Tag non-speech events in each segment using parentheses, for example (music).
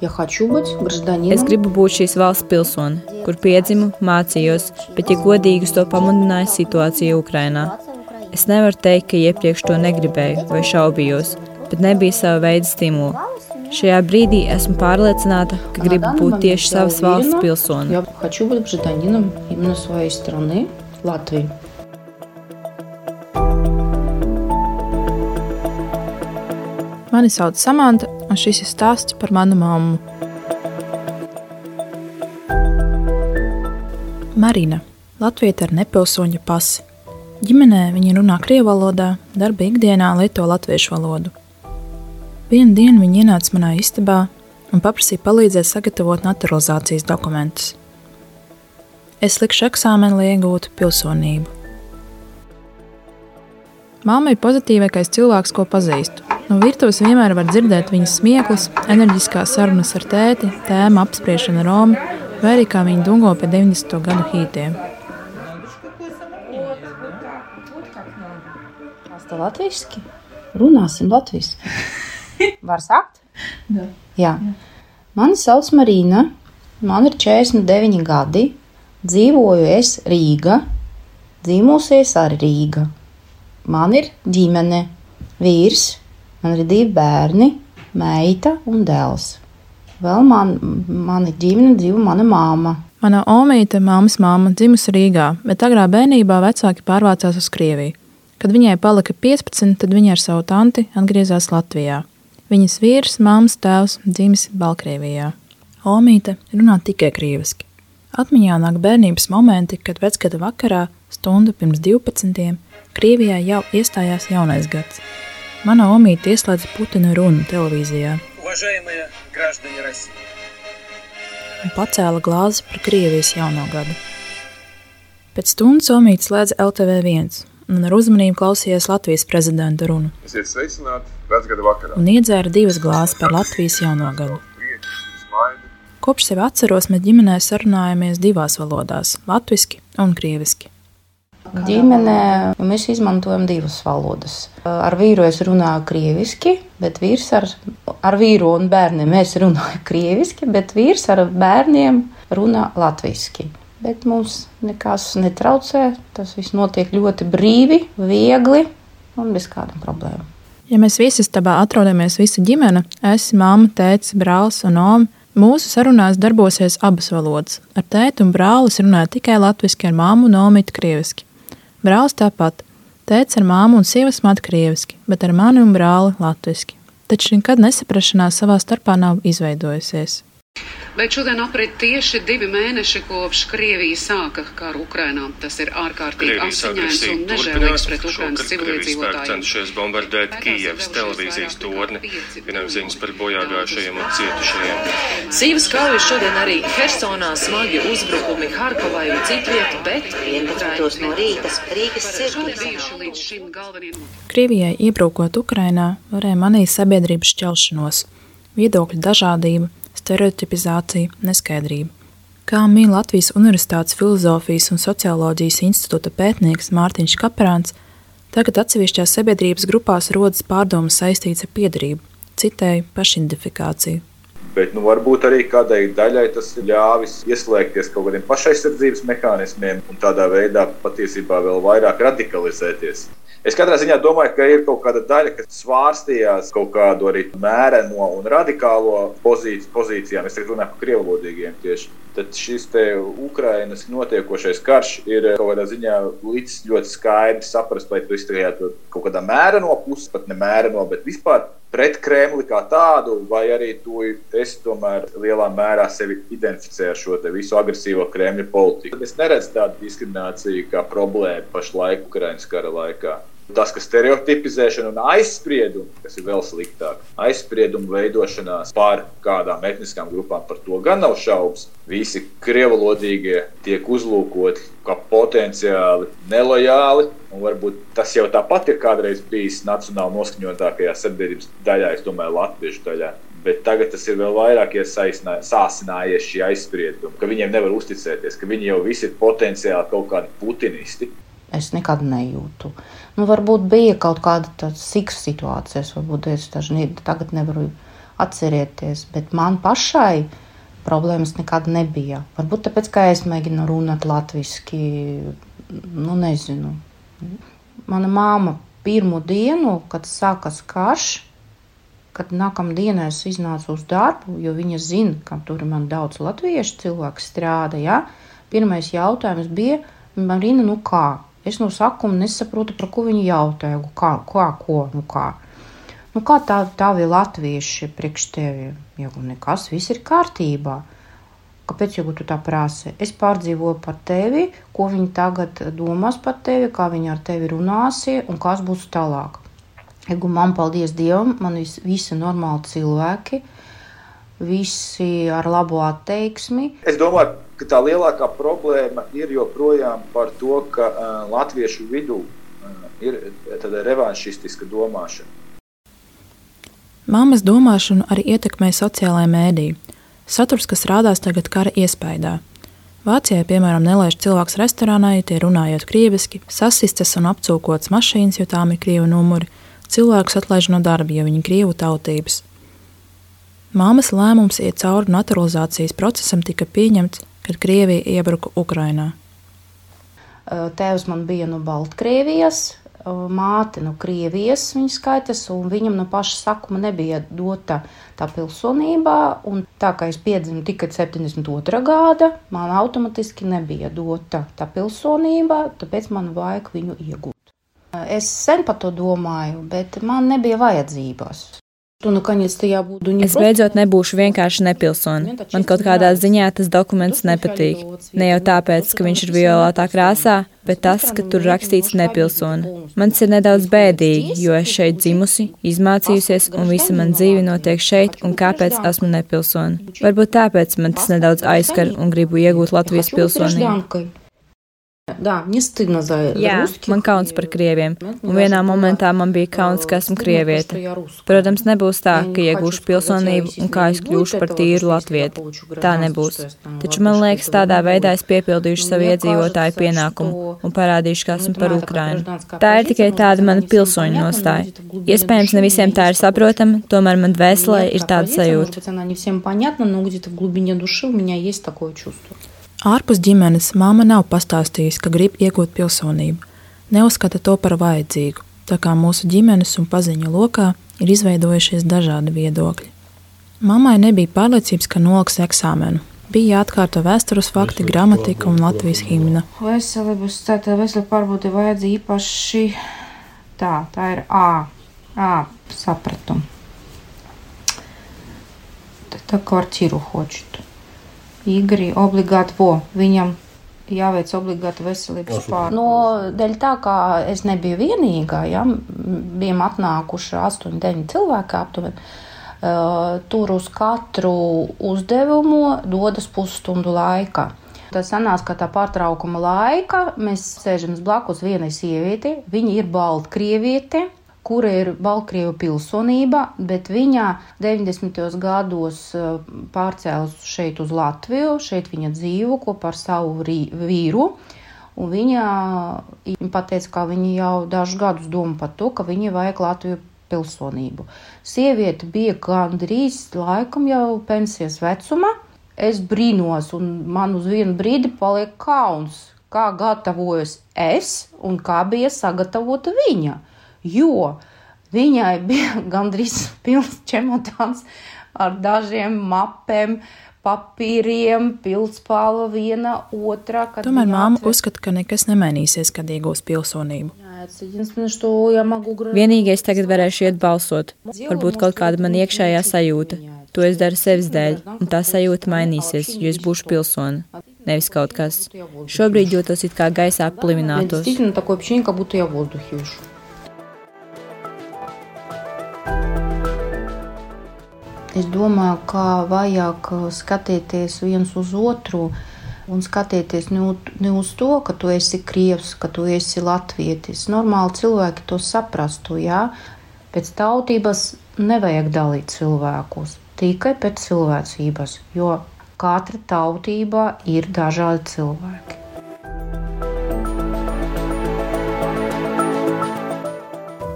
Ja es gribu būt šīs valsts pilsoni, kur piedzimu, mācījos, bet, ja godīgi, to pamudināja situācija Ukrainā. Es nevaru teikt, ka iepriekš to negribēju vai šaubījos, bet nebija sava veida stimula. Šajā brīdī esmu pārliecināta, ka gribu būt tieši savas valsts pilsoni. Mani sauc Samants, un šis ir stāsts par manu mammu. Marina, Latvija ar nepilsoņa pasi. Ģimenē viņa runā krievu valodā, darba ikdienā lieto latviešu valodu. Vienu dienu viņa ienāca manā istabā un paprasīja palīdzēt sagatavot naturalizācijas dokumentus. Es likšu eksāmenu, lai iegūtu pilsonību. Māma ir pozitīvākais cilvēks, ko pazīstu. No virtuves vienmēr var dzirdēt viņas smieklus, enerģiskās sarunas ar tēti, tēma apspriešana Romu, vai arī kā viņa dungo pie 90. gadu hītiem. Asta latviski? Runāsim latviski. (laughs) Var sākt? Jā. Jā. Mani sauc Marīna, man ir 49 gadi, dzīvoju es Rīga, dzīvojusies arī Rīga. Man ir ģimene, vīrs, man ir divi bērni, meita un dēls. Vēl man, mani ģimene dzīvo mana māma. Mana omīte, māmas māma, dzimusi Rīgā, bet agrā bērnībā vecāki pārvācās uz Krieviju. Kad viņai palika 15, tad viņa ar savu tanti atgriezās Latvijā. Viņas vīrs, māmas tēvs, dzimis Baltkrievijā. Omīte runā tikai krieviski. Atmiņā nāk bērnības momenti, kad vecgada vakarā, stundu pirms 12. Krievijā jau iestājās jaunais gads. Mana omīte ieslēdz Putina runu televīzijā. Un pacēla glāzi par Krievijas jauno gadu. Pēc stundas omīte slēdz LTV1 un ar uzmanību klausījās Latvijas prezidenta runu. Esiet sveicināti vecgada vakarā. Un iedzēra divas glāzes par Latvijas jauno gadu. Kopš sevi atceros, mēs ģimenē sarunājamies divās valodās - latviski un krieviski. Ģimenē mēs izmantojam divas valodas. Ar vīru es runāju krieviski, bet vīrs ar, ar vīru un bērniem es runāju krieviski, bet vīrs ar bērniem runā latviski. Bet mums nekas netraucē. Tas viss notiek ļoti brīvi, viegli un bez kādām problēmām. Ja mēs visi stabā atrodamies visa ģimene, es, mamma, tēvs, brālis un oma, mūsu sarunās darbosies abas valodas. Ar tēti un brāli es runāju tikai latviešu, ar māmu un omitu krieviski. Brālis tāpat. Tēvs ar māmu un sievas matu krieviski, bet ar mani un brāli latviešu. Taču nekad nesaprašanās savā starpā nav izveidojusies. Bet šodien aprit tieši divi mēneši kopš Krievija sāka karu Ukrainā. Tas ir ārkārtīgi asiņains un turpinās. nežēlīgs pret Ukrainas civiliedzīvotājiem. cenšies bombardēt Kijevas televīzijas torni. Vienam ziņas par bojāgājušajiem un cietušajiem. Sīvas kaujas šodien arī Hersonā smagi uzbrukumi Harkovai un citviet, bet 11. no rīta Rīgas notikumi. Krievijai iebrukot Ukrainā, varēja manīt sabiedrības šķelšanos, viedokļu dažādību, stereotipizāciju, neskaidrību. Kā min Latvijas Universitātes Filozofijas un Socioloģijas institūta pētnieks Mārtiņš Kaprāns, tagad atsevišķās sabiedrības grupās rodas pārdomas saistītas ar piedarību, citēju pašidentifikāciju. Bet nu, varbūt arī kādai daļai tas ir ļāvis ieslēgties kaut kādiem pašaizsardzības mehānismiem un tādā veidā patiesībā vēl vairāk radikalizēties. Es katrā ziņā domāju, ka ir kaut kāda daļa, kas svārstījās kaut kādu arī mēreno un radikālo pozīciju, pozīcijām. Es tagad runāju par krievlodīgiem tieši. Tad šis te Ukrainas notiekošais karš ir kaut kādā ziņā līdz ļoti skaidri saprast, vai tajā tur kaut kādā mēreno pusē, pat ne mēreno, bet vispār pret Kremli kā tādu, vai arī tu esi tomēr lielā mērā sevi identificē ar šo visu agresīvo Kremļa politiku. Es neredzu tādu diskrimināciju kā problēmu pašlaik Ukraiņas kara laikā. Tas, ka stereotipizēšana un aizspriedumi, kas ir vēl sliktāk, aizspriedumu veidošanās pār kādām etniskām grupām, par to gan nav šaubas. Visi krievalodīgie tiek uzlūkoti kā potenciāli nelojāli, un varbūt tas jau tāpat ir kādreiz bijis nacionāli noskaņotākajā sabiedrības daļā, es domāju, latviešu daļā. Bet tagad tas ir vēl vairāk sāsinājies šī aizsprieduma, ka viņiem nevar uzticēties, ka viņi jau visi ir potenciāli kaut kādi putinisti. Es nekad nejūtu. Nu, varbūt bija kaut kāda tāda siksa situācijas, varbūt es daži ne, tagad nevaru Atcerieties, bet man pašai problēmas nekad nebija. Varbūt tāpēc, ka es mēģinu runāt latviešu, nu nezinu. Mana māma pirmo dienu, kad sākas karš, kad nākamā dienā es iznācu uz darbu, jo viņa zina, ka tur man daudz latviešu cilvēku strādā. Ja? Pirmais jautājums bija, Marina, nu kā? Es no sākuma nesaprotu, par ko viņa jautāja, kā, kā, ko, nu kā. Nu, kā tā, bija latvieši priekš tevi? Ja nekas, viss ir kārtībā. Kāpēc jau tu tā prasi? Es pārdzīvoju par tevi, ko viņi tagad domās par tevi, kā viņi ar tevi runāsi un kas būs tālāk. Egu man, paldies Dievam, man vis, visi normāli cilvēki, visi ar labo atteiksmi. Es domāju, ka tā lielākā problēma ir joprojām par to, ka uh, latviešu vidū uh, ir tāda revanšistiska domāšana. Māmas domāšanu arī ietekmē sociālajā mēdī. Saturs, kas rādās tagad kara iespējā. Vācijā, piemēram, nelaiž cilvēks restorānā, ja tie runājot krieviski, sasistas un apcūkots mašīnas, jo tām ir krievu numuri cilvēkus atlaiž no darba, ja viņi ir krievu tautības. Māmas lēmums iet cauri naturalizācijas procesam tika pieņemts, kad Krievija iebruka Ukrainā. Tēvs man bija no Baltkrievijas, māte no Krievijas, viņa skaitas, un viņam no paša sakuma nebija dota tā pilsonība. Tā kā es piedzimu tikai 72. gada, man automātiski nebija dota tā pilsonība, tāpēc man vajag viņu iegūt. Es sen par to domāju, bet man nebija vajadzības. Es beidzot nebūšu vienkārši nepilsoni. Man kaut kādā ziņā tas dokuments nepatīk. Ne jau tāpēc, ka viņš ir violetā krāsā, bet tas, ka tur rakstīts nepilsoni. Mans ir nedaudz bēdīgi, jo es šeit dzimusi, izmācījusies, un visa man dzīve notiek šeit, un kāpēc esmu nepilsoni. Varbūt tāpēc man tas nedaudz aizskar un gribu iegūt Latvijas pilsonību. Jā, man kauns par krieviem, un vienā momentā man bija kauns, ka esmu krieviete. Protams, nebūs tā, ka iegūšu pilsonību un kā es kļūšu par tīru latvieti. Tā nebūs. Taču man liekas, tādā veidā es piepildīšu savu iedzīvotāju pienākumu un parādīšu, ka esmu par Ukrainu. Tā ir tikai tāda mana pilsoņa nostāja. Iespējams, ne visiem tā ir saprotama, tomēr man dvēselē ir tāda sajūta. Ārpus ģimenes māma nav pastāstījusi, ka grib iegūt pilsonību. Neuzskata to par vajadzīgu, tā kā mūsu ģimenes un paziņu lokā ir izveidojušies dažādi viedokļi. Māmai nebija pārliecības, ka noliks eksāmenu. Bija jāatkārto vēstures fakti, gramatika un latvijas himna. Veselības tātad veselība pārbaude vajadz īpaši tā, tā ir A, A sapratu. Tā, tā kvartīru hoču. Igri obligāti vo, viņam jāveic obligāti veselības pārbaude. No, dēļ tā, ka es nebiju vienīgā, ja, bijām atnākuši 8-9 cilvēki aptuveni. Uh, tur uz katru uzdevumu dodas pusstundu laika. Tas sanās, ka tā pārtraukuma laika mēs sēžam blakus vienai sievietei, viņa ir baltkrieviete, kura ir Baltkrievu pilsonība, bet viņa 90. gados eh, pārcēlus šeit uz Latviju, šeit viņa dzīvo kopā ar savu vīru. Un viņa, viņa pateica, ka viņa jau dažus gadus domā par to, ka viņai vajag Latviju pilsonību. Sieviete bija gandrīz laikam jau pensijas vecuma. Es brīnos, un man uz vienu brīdi paliek kauns, kā gatavojas es un kā bija sagatavota viņa jo viņai bija (laughs) gandrīz pilns čemodāns ar dažiem mapēm, papīriem, pildspāla viena otrā. Tomēr māma atver... uzskata, ka nekas nemainīsies, kad iegūs pilsonību. Vienīgais tagad varēšu iet balsot. Varbūt kaut kāda man iekšējā sajūta. To es daru sevis dēļ, un tā sajūta mainīsies, jo es būšu pilsoni. Nevis kaut kas. Šobrīd jūtos it kā gaisā pliminātos. Es domāju, ka vajag uh, skatīties viens uz otru un skatīties ne, ne uz to, ka tu esi krievs, ka tu esi latvietis. Normāli cilvēki to saprastu, jā. Pēc tautības nevajag dalīt cilvēkus, tikai pēc cilvēcības, jo katra tautība ir dažādi cilvēki.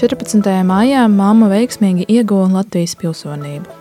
14. maijā māma veiksmīgi ieguva Latvijas pilsonību.